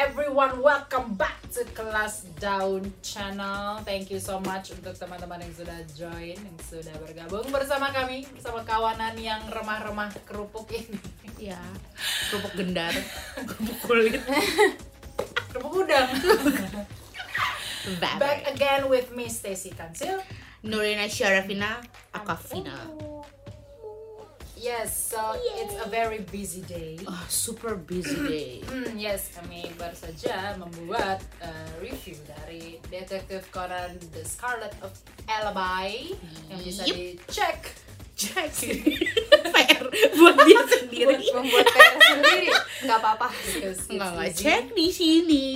everyone? Welcome back to Kelas Daun Channel. Thank you so much untuk teman-teman yang sudah join, yang sudah bergabung bersama kami, bersama kawanan yang remah-remah kerupuk ini. Ya, kerupuk gendar, kerupuk kulit. kerupuk udang. Back again with me Stacy Kansil. Nurina Syarafina Akafina. Yes, so it's a very busy day. Ah, super busy day. Hmm, yes, kami baru saja membuat uh, review dari Detektif Conan The Scarlet of Alibi yang bisa Yep. dicek Cek buat dia sendiri. buat membuat PR sendiri nggak apa-apa enggak easy. cek di sini.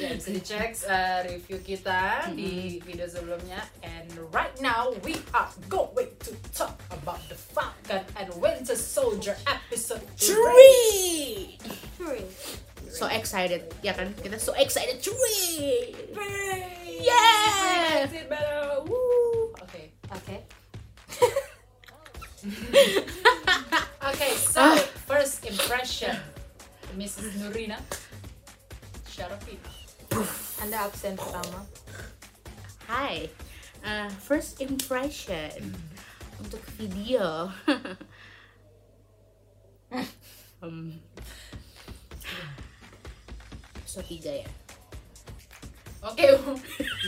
Ya, bisa dicek uh, review kita di video sebelumnya. And right now we are going to talk about the Falcon and Winter Soldier episode 3. Three. So excited, ya kan? Kita so excited, cuy. Yeah! Better. Woo! Okay. oke Okay, anda absen pertama Hai. Uh, first impression untuk video. um, episode 3 ya. Okay,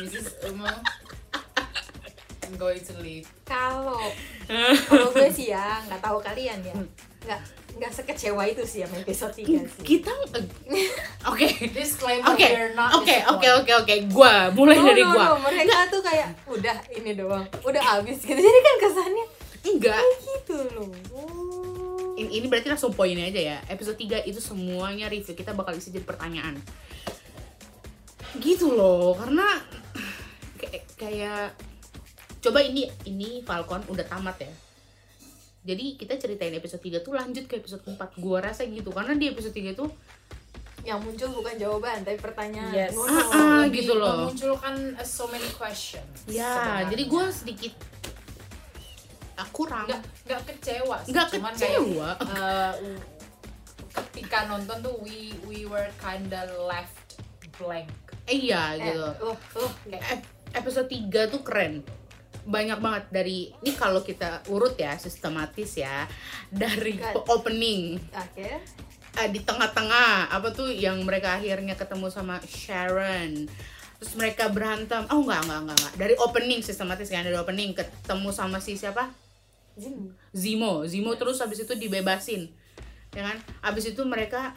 Mrs. Umo, I'm going to leave. kalau kalau gue sih ya nggak tahu kalian ya nggak nggak sekecewa itu sih sama episode 3 sih Kita Oke. Disclaimer, Oke, we're not oke, oke, oke, oke. Gua mulai No, dari no, gua. no, mereka tuh kayak udah ini doang udah habis gitu jadi kan kesannya Enggak. kayak gitu loh Oh. Ini, ini berarti langsung poinnya aja ya. Episode 3 itu semuanya review kita bakal isi jadi pertanyaan. Gitu loh, karena kayak coba ini ini Falcon udah tamat ya. Jadi kita ceritain episode 3 tuh lanjut ke episode 4. Gua rasa gitu karena di episode 3 tuh yang muncul bukan jawaban tapi pertanyaan Yes. Ah, ah. Lebih gitu loh. Memunculkan uh, so many questions. ya, sebenarnya. jadi gua sedikit ah, kurang. nggak nggak kecewa sih. Nggak cuman kecewa. kayak uh, ketika nonton tuh we we were kinda left blank Iya Eh, gitu. uh, uh, kayak Ep- episode 3 tuh keren banyak banget dari ini kalau kita urut ya sistematis ya dari opening. Oke. Eh, di tengah-tengah apa tuh yang mereka akhirnya ketemu sama Sharon. Terus mereka berantem. Oh enggak enggak enggak, enggak. dari opening sistematis kan dari opening ketemu sama si siapa? Zim. Zimo. Zimo terus habis itu dibebasin ya kan? Habis itu mereka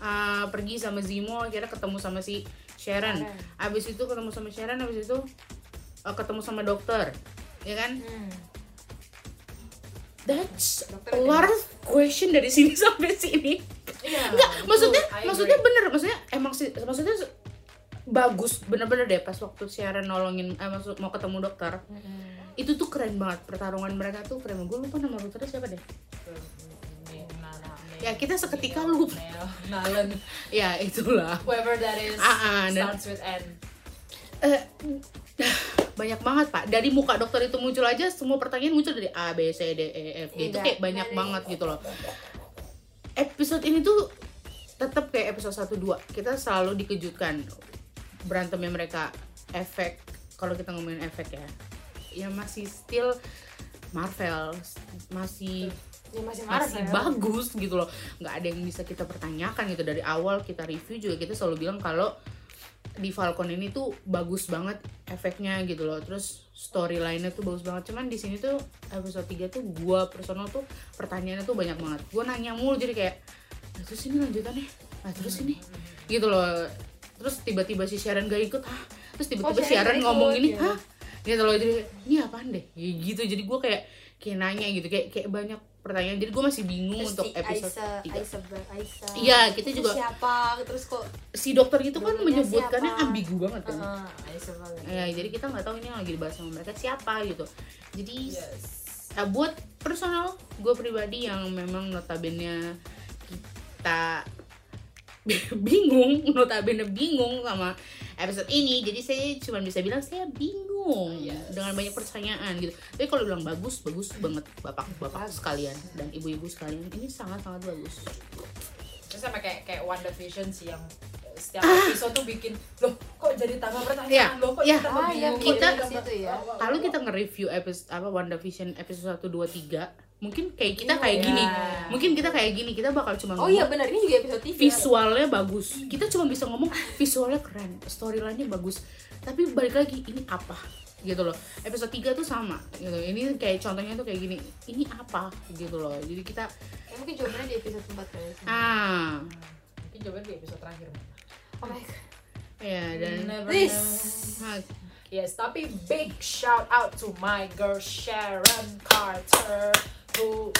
uh, pergi sama Zimo akhirnya ketemu sama si Sharon. Sharon. habis itu ketemu sama Sharon habis itu uh, ketemu sama dokter ya kan Hmm. that's Dokter a lot of question dari sini sampai sini Iya, enggak betul. maksudnya I agree. maksudnya bener maksudnya emang sih maksudnya bagus bener-bener deh pas waktu Sharon nolongin eh, maksud mau ketemu dokter Hmm. itu tuh keren banget pertarungan mereka tuh keren banget gue lupa nama dokternya siapa deh Ya, kita seketika lupa. Nalen ya itulah whoever that is ah, dan- starts with N Eh, banyak banget pak. Dari muka dokter itu muncul aja semua pertanyaan muncul dari A B C D E F G. Itu Iya, kayak banyak dari- banget gitu loh. Episode ini tuh tetap kayak episode 1 2 kita selalu dikejutkan berantemnya mereka. Efek kalau kita ngomongin efek ya. Ya masih still Marvel masih Ya, masih masih bagus gitu loh. Nggak ada yang bisa kita pertanyakan gitu. Dari awal kita review juga kita selalu bilang kalau di Falcon ini tuh bagus banget efeknya gitu loh. Terus storyline-nya tuh bagus banget. Cuman di sini tuh episode 3 tuh gua personal tuh pertanyaannya tuh banyak banget. Gua nanya mulu jadi kayak "Nah, terus ini lanjutannya? Nah terus ini? Gitu loh. Terus tiba-tiba si Sharon gak ikut ah terus tiba-tiba Oh, Sharon ngomong ini ya. hah? Gitu loh. Jadi ini apaan deh? Ya gitu. Jadi gua kayak kayak nanya gitu. Kayak kayak banyak pertanyaan jadi gue masih bingung Terus untuk si episode Aisa, tiga. Aisa, Ber- Aisa. Iya, kita Itu juga- siapa? Terus kok si dokter itu kan menyebutkannya siapa? ambigu banget kan Heeh, Aisa banget. ya jadi kita nggak tahu ini yang lagi dibahas sama mereka siapa gitu jadi yes nah, buat personal gue pribadi yang memang notabene kita bingung notabene bingung sama episode ini jadi saya cuma bisa bilang saya bingung Yes. dengan banyak pertanyaan gitu. Tapi kalau bilang bagus bagus banget bapak bapak sekalian dan ibu-ibu sekalian ini sangat sangat bagus. Terus sama kayak kayak WandaVision sih yang eh, setiap episode tuh bikin loh kok jadi tambah pertanyaan? Iya, loh kok jadi tambah Ah, bingung? kita- ke tambah- situ ya. Kalau kita nge-review episode apa WandaVision episode 1 2 3 mungkin kayak kita kayak Iya. gini mungkin kita kayak gini kita bakal cuma Oh iya benar ini juga episode TV. visualnya bagus kita cuma bisa ngomong visualnya keren storyline-nya bagus tapi balik lagi ini apa gitu loh episode 3 tuh sama gitu ini kayak contohnya tuh kayak gini ini apa gitu loh jadi kita Ya, mungkin jawabannya di episode 4 kali. ya. ah mungkin jawabannya di episode terakhir Oh my god. ya dan Never This. know. Yes, tapi big shout out to my girl Sharon Carter who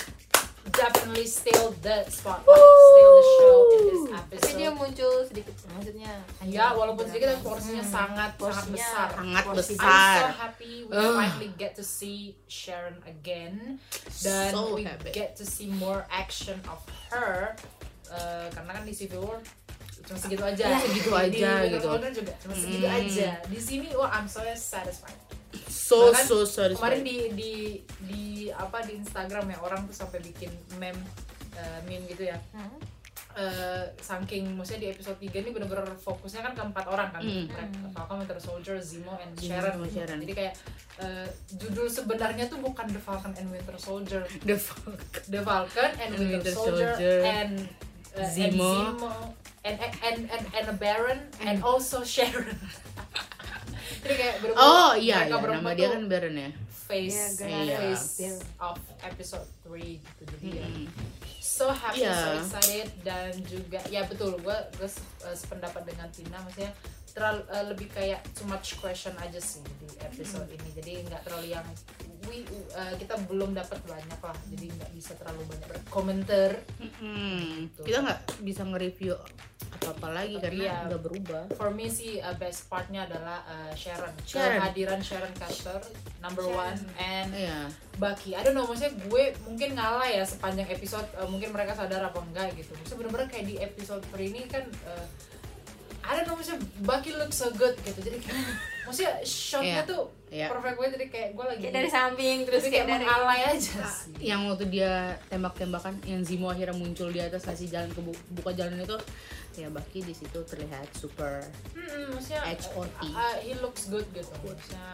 definitely steal the spotlight, steal the show in this Tapi dia episode. muncul sedikit maksudnya. Ya, walaupun sedikit tapi Hmm, porsinya sangat sangat porsinya besar. sangat Porsi I'm besar so happy we Ugh. finally get to see Sharon again dan So we happy. get to see more action of her Uh, karena kan di Civil War cuma segitu aja Ya, segitu aja di gitu. Juga cuma segitu Hmm. aja di sini wah I'm so satisfied so Bahkan so satisfying. kemarin di di di apa di Instagram ya orang tuh sampai bikin meme uh, meme gitu ya Hmm. Eh, saking maksudnya di episode 3 ini bener-bener fokusnya kan ke empat orang kan Hmm. Falcon, Winter Soldier, Zemo, and Zemo Sharon. sama Sharon. jadi kayak eh, judul sebenarnya tuh bukan The Falcon and Winter Soldier the fuck The Falcon and And Winter, Winter Soldier, Soldier. and uh, Zemo. and Zemo and and and and a Baron and also Sharon jadi kayak bener-bener oh iya mereka ya berempat nama dia kan Baron ya face Iya, Iya. face of episode 3 gitu jadi ya Mm. so happy Iya. so excited dan juga ya betul gue gue uh, sependapat dengan Tina maksudnya terlalu uh, lebih kayak too much question aja sih di episode ini jadi nggak terlalu yang we uh, kita belum dapat banyak lah jadi nggak bisa terlalu banyak berkomentar Mm-mm. Gitu. kita nggak bisa nge-review apa-apa lagi karena Iya. nggak berubah for me sih uh, best partnya adalah uh, Sharon Sharon. kehadiran Sharon Carter number Sharon. one and Iya. Bucky, I don't know, maksudnya gue mungkin ngalah ya sepanjang episode, uh, mungkin mereka sadar apa enggak gitu Maksudnya bener-bener kayak di episode 3 ini kan, uh, I don't know, maksudnya Bucky look so good gitu Jadi kayak, maksudnya shotnya Iya. tuh Iya. perfect banget, jadi kayak gue lagi Kayak dari samping terus kayak kayak dari mengalay aja sih yang waktu dia tembak-tembakan yang Zemo akhirnya muncul di atas ngasih jalan ke bu- buka jalan itu ya Baki di situ terlihat super Hmm, maksudnya HOT. uh, uh, he looks good gitu maksudnya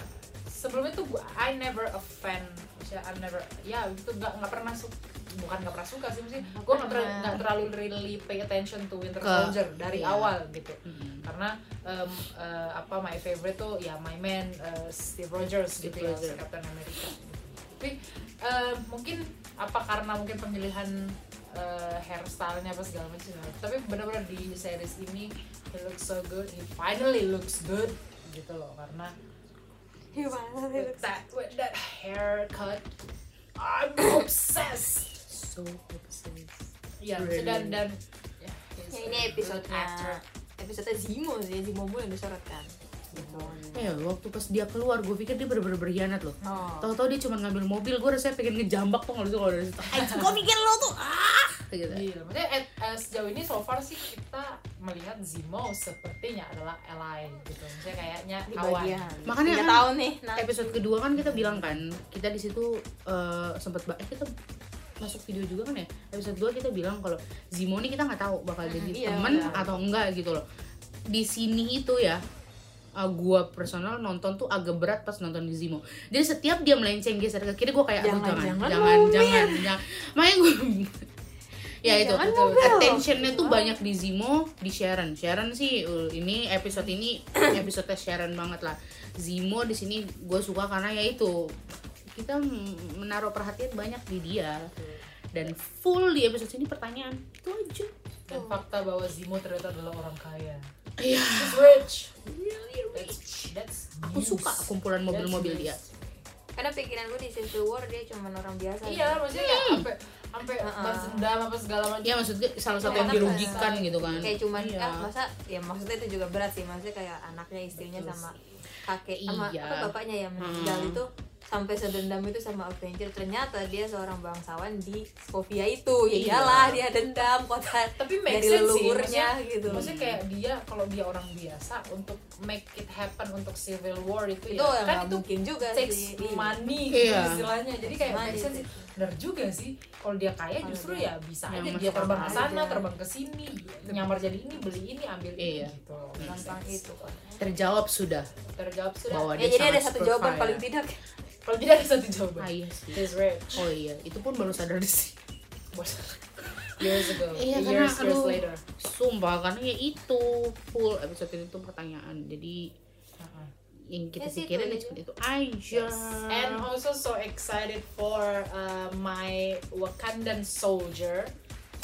sebelumnya tuh gue I never a fan maksudnya I never ya itu nggak nggak pernah suka bukan nggak pernah suka sih maksudnya gue nggak ter- nggak terlalu really pay attention to Winter Ke- Soldier dari iya. awal gitu Mm. karena um, uh, apa my favorite tuh ya my man uh, Steve Rogers Steve gitu ya Rogers. si Captain America tapi uh, mungkin apa karena mungkin pemilihan uh, hairstylenya apa segala macam ya. tapi benar-benar di series ini he looks so good he finally looks good gitu loh karena Gimana sih? with that with that haircut I'm obsessed so obsessed ya Really. dan dan ya, Ya ini good episode-nya actor. episode Zimo sih, Zimo yang disorot kan. Gitu. eh waktu pas dia keluar gue pikir dia bener-bener berkhianat loh Oh. Tahu-tahu dia cuma ngambil mobil, gue rasanya pengen ngejambak tuh kalau itu kalau dari situ. Gue pikir lo tuh ah, gitu. Iya, maksudnya eh, eh, sejauh ini so far sih kita melihat Zemo sepertinya adalah ally gitu. Maksudnya kayaknya Di kawan. bagian. Makanya kan tahu nih. Nah, Episode kedua kan kita bilang kan, kita di situ eh, sempet ba- eh, kita masuk video juga kan ya. Episode 2 kita bilang kalau Zemo nih kita nggak tahu bakal jadi iya, temen atau enggak gitu loh. Di sini itu ya uh, gua personal nonton tuh agak berat pas nonton di Zemo. Jadi setiap dia melenceng geser ke kiri, gue kayak Jangan, jangan, jangan, jangan, jangan, jangan. Makanya gue ya itu Jangan, itu. Mobil. attentionnya tuh banyak di Zemo di Sharon Sharon sih uh, ini episode ini episode Sharon banget lah Zemo di sini gue suka karena ya itu kita menaruh perhatian banyak di dia dan full di episode ini pertanyaan itu aja Dan fakta bahwa Zemo ternyata adalah orang kaya. iya He's rich. Really rich. That's aku news. suka kumpulan mobil-mobil That's dia karena pikiran gue di Civil War dia cuma orang biasa. Iya, maksudnya kayak sampai sampai Uh-uh. balas dendam apa segala macam. ya maksudnya salah satu yang Karena dirugikan gitu kan kayak cuman Iya. ah, masa ya maksudnya itu juga berat sih maksudnya kayak anaknya istrinya Betul sama kakek sama Iya. apa bapaknya yang meninggal Hmm. itu sampai sedendam itu sama Avenger ternyata dia seorang bangsawan di Skovia itu. Ya Iya. iyalah dia dendam kota tapi make dari sense sih. leluhurnya maksudnya, gitu maksudnya kayak dia kalau dia orang biasa untuk make it happen untuk civil war itu, itu ya kan itu mungkin juga takes sih Iya. money Iya. gitu istilahnya. Jadi kayak Money make sense sih. benar juga sih. Kalau dia kaya justru ya bisa aja. Dia terbang ke sana terbang ke sini nyamar jadi ini beli ini ambil ini Iya. gitu. Gampang itu kan terjawab sudah. Terjawab sudah. Bahwa ya dia jadi ada satu jawaban paling tidak kalau tidak ada satu jawaban. Ah iya sih. He's rich. Oh iya. Itu pun baru sadar di sini. Years ago. Iya, karena, years years aduh. later. Sumpah karena ya itu. Full episode ini tuh pertanyaan. Jadi Uh-uh. yang kita sih, pikirin itu ya cuma itu aja. And also so excited for uh, my Wakandan soldier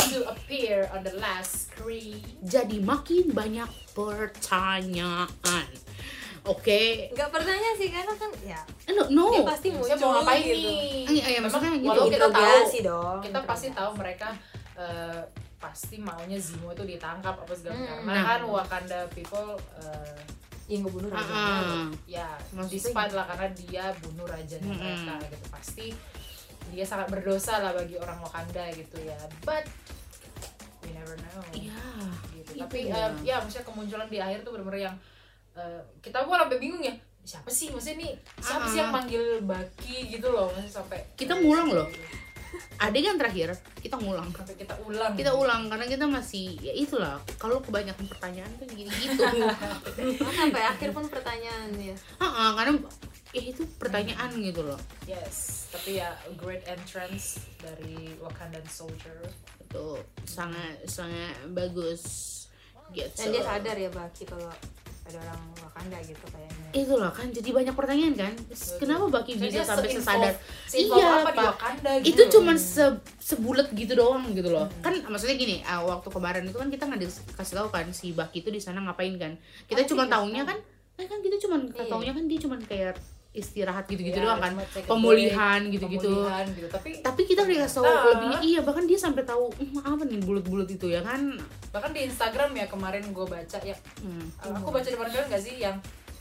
to appear on the last screen. jadi makin banyak pertanyaan oke nggak pertanyaan sih karena kan ya Eh, no no dia pasti Saya muncul mau ngapain gitu. nih? Iya, iya, maksudnya Memang gitu. walau kita tahu, dong kita pasti interogasi. tahu mereka uh, pasti maunya Zimo itu ditangkap apa segala Hmm. karena Nah. kan Wakanda people uh, yang ngebunuh Ah, raja ah. ya Maksudnya despite lah karena dia bunuh rajanya Mm-mm. mereka gitu pasti dia sangat berdosa lah bagi orang Wakanda gitu ya but we never know iya gitu. Itu Tapi dia. eh, ya maksudnya kemunculan di akhir tuh bener-bener yang eh, kita pun sampai bingung ya siapa sih? Maksudnya nih siapa sih Ah. yang manggil Baki gitu loh maksudnya sampai Kita ngulang loh. adegan terakhir kita ngulang. Sampai kita ulang. Kita ulang karena kita masih ya itulah. Kalau kebanyakan pertanyaan tuh gini gitu. Oh, sampai akhir pun pertanyaan ya? Karena ya itu pertanyaan gitu loh. Yes tapi ya great entrance dari Wakandan soldier. Itu sangat sangat bagus. Gitu dan dia sadar ya Baki kalau ada orang Wakanda gitu kayaknya. Itulah kan jadi banyak pertanyaan kan. Kenapa Baki Jadi bisa sampai se-involve- sesadar? Iya, Pak. Gitu itu loh. cuman se sebulet gitu doang gitu loh. Kan maksudnya gini ah, waktu kemarin itu kan kita nggak dikasih tahu kan si Baki itu di sana ngapain kan. Kita Oh, cuma tahunya kan eh, kan kita cuma Iya. tahunya kan dia cuma kayak istirahat gitu-gitu Iya, doang kan. pemulihan gitu-gitu. gitu. Tapi tapi kita dikasih tahu Ternyata- lebihnya. Iya bahkan dia sampai tahu "Hmm, apa nih bulut-bulut itu ya kan? Bahkan di Instagram ya kemarin gue baca ya. Hmm. aku baca di mana kalian nggak sih yang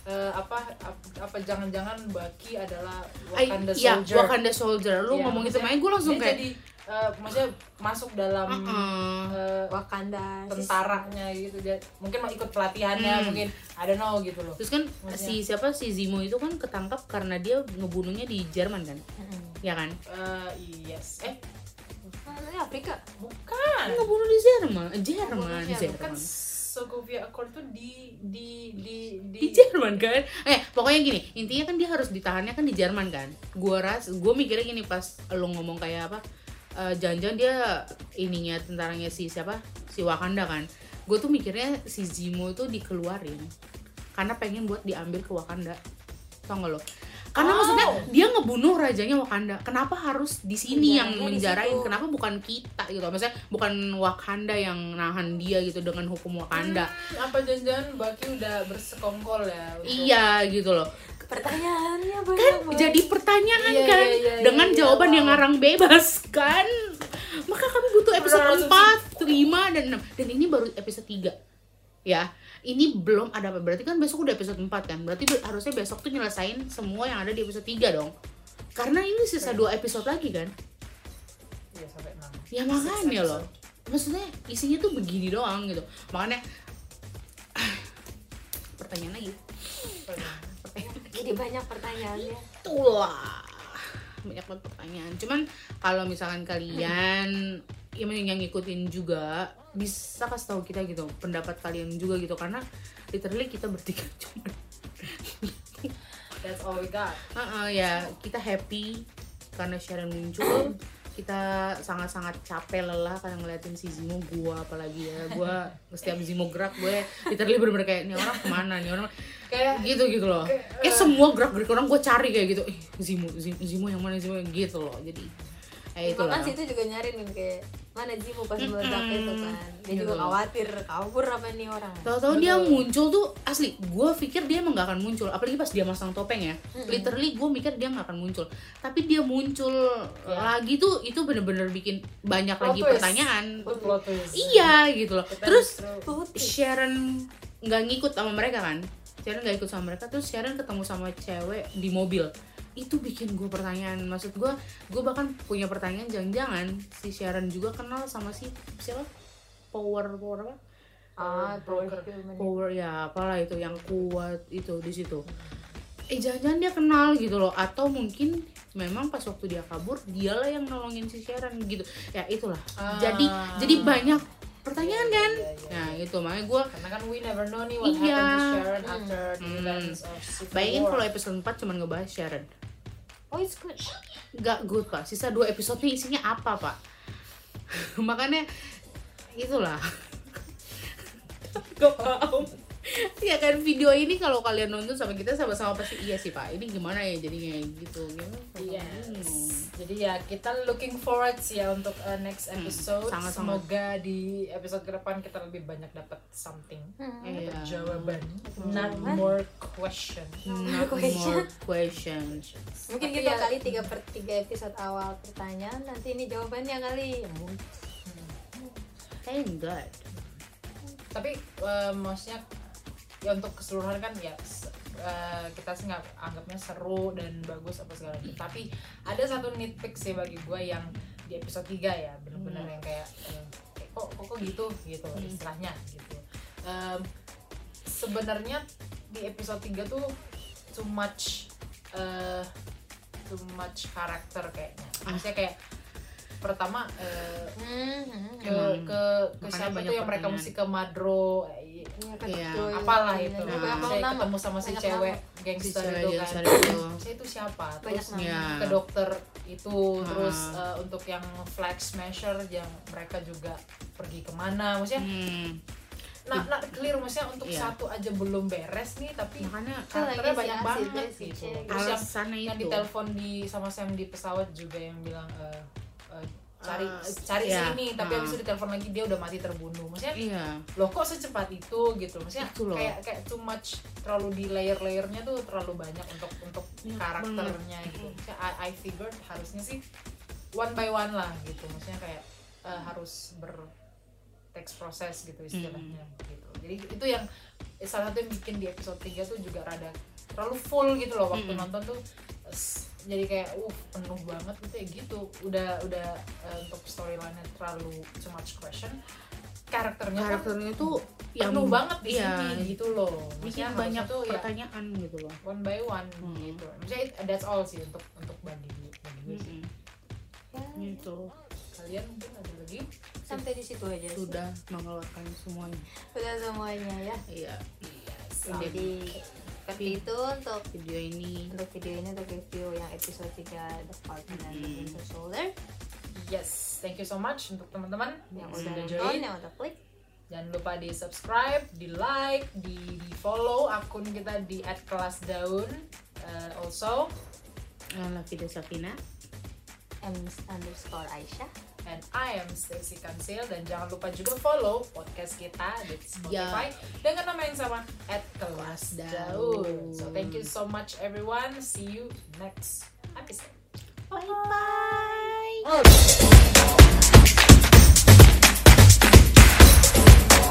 eh, apa ap- apa jangan-jangan Baki adalah Wakanda iya, soldier. Wakanda Soldier. Lu Iya, ngomong itu makanya gue langsung kayak jadi eh, maksudnya masuk dalam "Uh-uh." eh, Wakanda tentaranya gitu. Dia mungkin mau ikut pelatihannya Hmm. mungkin I don't know gitu loh. Terus kan Maksudnya- si siapa si Zimo itu kan ketangkap karena dia ngebunuhnya di Jerman kan? Mm-mm. ya kan? Eh, yes. Eh? Afrika. Bukan. Ngebunuh di Jerman? Jerman Jerman. kan Jerman Sokovia Accord tuh di di di di, di Jerman kan? Eh pokoknya gini intinya kan dia harus ditahannya kan di Jerman kan? Gua ras gua mikirnya gini pas lo ngomong kayak apa eh, jangan-jangan dia ininya tentaranya si siapa? Si Wakanda kan. Gue tuh mikirnya si Zimo tuh dikeluarin karena pengen buat diambil ke Wakanda. Tau gak lo? Karena Oh. maksudnya dia ngebunuh rajanya Wakanda. Kenapa harus di sini yang Penjaranya di menjarain? kenapa bukan kita gitu? Maksudnya bukan Wakanda yang nahan dia gitu dengan hukum Wakanda. Hmm, apa jangan-jangan Baki udah bersekongkol ya? Untuk- iya gitu loh pertanyaannya banyak kan banget. jadi pertanyaan Iya, kan? iya, iya, dengan iya, jawaban wow. yang ngarang bebas kan? Maka kami butuh episode Benar-benar 4, 5 dan 6 dan ini baru episode 3 ya. Ini belum ada apa. Berarti kan besok udah episode 4 kan? Berarti be- harusnya besok tuh nyelesain semua yang ada di episode 3 dong. Karena ini sisa dua episode lagi kan? Iya, sampai enam. ya makanya loh. Maksudnya isinya tuh begini doang gitu. Makanya pertanyaan lagi jadi banyak pertanyaannya. Itulah. Banyak banget pertanyaan. Cuman kalau misalkan kalian yang yang ngikutin juga bisa kasih tahu kita gitu pendapat kalian juga gitu. Karena literally kita bertiga cuma That's all we got. Heeh, ya kita happy karena Sharon muncul kita sangat-sangat capek lelah karena ngeliatin si Zimo gua apalagi ya. Gua setiap Zimo gerak gue literally bener-bener kayak nih orang ke mana? Nih orang Kayak gitu gitu loh. kayak semua gerak gerik orang gue cari kayak gitu. Eh Zimo Zimo, Zimo yang mana Zimo gitu loh. Jadi eh itu Makanya situ juga nyariin kayak mana Zimo pas meledak itu kan? Dia juga Gitu. khawatir kabur apa nih orang? Tahu-tahu dia muncul tuh asli gue pikir dia emang gak akan muncul. Apalagi pas dia masang topeng ya. Literally gue mikir dia gak akan muncul. Tapi dia muncul lagi tuh itu bener-bener bikin banyak Plot lagi twist. pertanyaan. Plot twist. iya gitu loh. Kita terus. Sharon nggak ngikut sama mereka kan? Sharon nggak ikut sama mereka terus Sharon ketemu sama cewek di mobil itu bikin gue pertanyaan maksud gue gue bahkan punya pertanyaan jangan-jangan si Sharon juga kenal sama si siapa power power apa ah broker. broker power ya apalah itu yang kuat itu di situ eh jangan-jangan dia kenal gitu loh atau mungkin memang pas waktu dia kabur dialah yang nolongin si Sharon gitu ya itulah Ah. jadi jadi banyak pertanyaan kan Iya, iya, iya. nah itu makanya gue karena kan we never know nih what Iya. happened to Sharon Hmm. after the Hmm. events of Civil bayangin kalau episode 4 cuman ngebahas Sharon oh it's good. Nggak good pak. Sisa dua episode nih isinya apa pak? Makanya itulah. Gak paham. Ya kan video ini kalau kalian nonton sama kita sama-sama pasti iya sih pak. Ini gimana ya jadinya? Gitu gimana Yes. Jadi ya kita looking forward sih ya untuk uh, next episode. sangat-sangat. Semoga di episode ke depan kita lebih banyak dapat something. Hmm. Iya. Jawaban, not Jawaban. more question. Not Question. more questions mungkin Tapi gitu ya- kali tiga per tiga episode awal pertanyaan nanti ini jawabannya kali thank god Tapi uh, maksudnya ya untuk keseluruhan kan ya uh, kita sih nggak anggapnya seru dan bagus apa segala macam. Tapi ada satu nitpick sih bagi gue yang di episode 3 ya benar-benar Hmm. yang kayak uh, eh, kok kok kok gitu gitu Hmm. istilahnya gitu. Um, sebenarnya di episode 3 tuh too much uh, too much karakter kayaknya. Maksudnya kayak pertama uh, Hmm, ke ke ke siapa tuh yang mereka mesti ke Madro Iya, kan, Iya. Apalah itu Joy, Nah. banyak saya nama. ketemu sama si Banyak cewek nama. gangster Si cewek itu kan itu. saya itu siapa terus ya ke dokter itu terus Ah. eh, untuk yang flag smasher yang mereka juga pergi ke mana maksudnya hmm, nah, nah clear maksudnya untuk Iya. satu aja belum beres nih tapi makanya Kan karakternya si banyak banget gitu terus yang yang ditelepon di sama Sam di pesawat juga yang bilang eh, cari Ah, cari iya. sini tapi Ah. habis itu ditelepon lagi dia udah mati terbunuh. Maksudnya iya. loh kok secepat itu gitu. Maksudnya Itu loh. kayak kayak too much terlalu di layer layernya tuh terlalu banyak untuk untuk Banyak karakternya gitu. Maksudnya I, I figured harusnya sih one by one lah gitu. Maksudnya kayak eh, harus ber text proses gitu istilahnya gitu. Jadi itu yang salah satu yang bikin di episode 3 tuh juga rada terlalu full gitu loh. Waktu Mm-mm. nonton tuh jadi kayak uh penuh banget gitu ya gitu. Udah udah eh, untuk storyline-nya terlalu too much question. Karakternya kan karakternya tuh yang penuh banget di iya, sini gitu loh. bikin Maksudnya banyak tuh ya pertanyaan gitu loh. one by one Hmm. gitu. Maksudnya it- that's all sih untuk untuk bagi bagi gue sih. Ya, gitu. Kalian mungkin ada lagi? Sampai di situ aja sih. sudah mengeluarkan semuanya. Sudah semuanya ya. Iya. Jadi seperti itu untuk video ini. untuk video ini untuk review yang episode 3 The Falcon and the Hmm. Soldier. Yes thank you so much untuk teman-teman yang udah nonton join yang udah klik. Jangan lupa di subscribe di like di, di follow akun kita di @kelasdaun Uh, also. Lala Vida Safina. M underscore Aisyah and I am Stacy Kansil dan jangan lupa juga follow podcast kita di Spotify dengan nama yang sama @kelasdaun. So thank you so much everyone. See you next episode. bye bye oh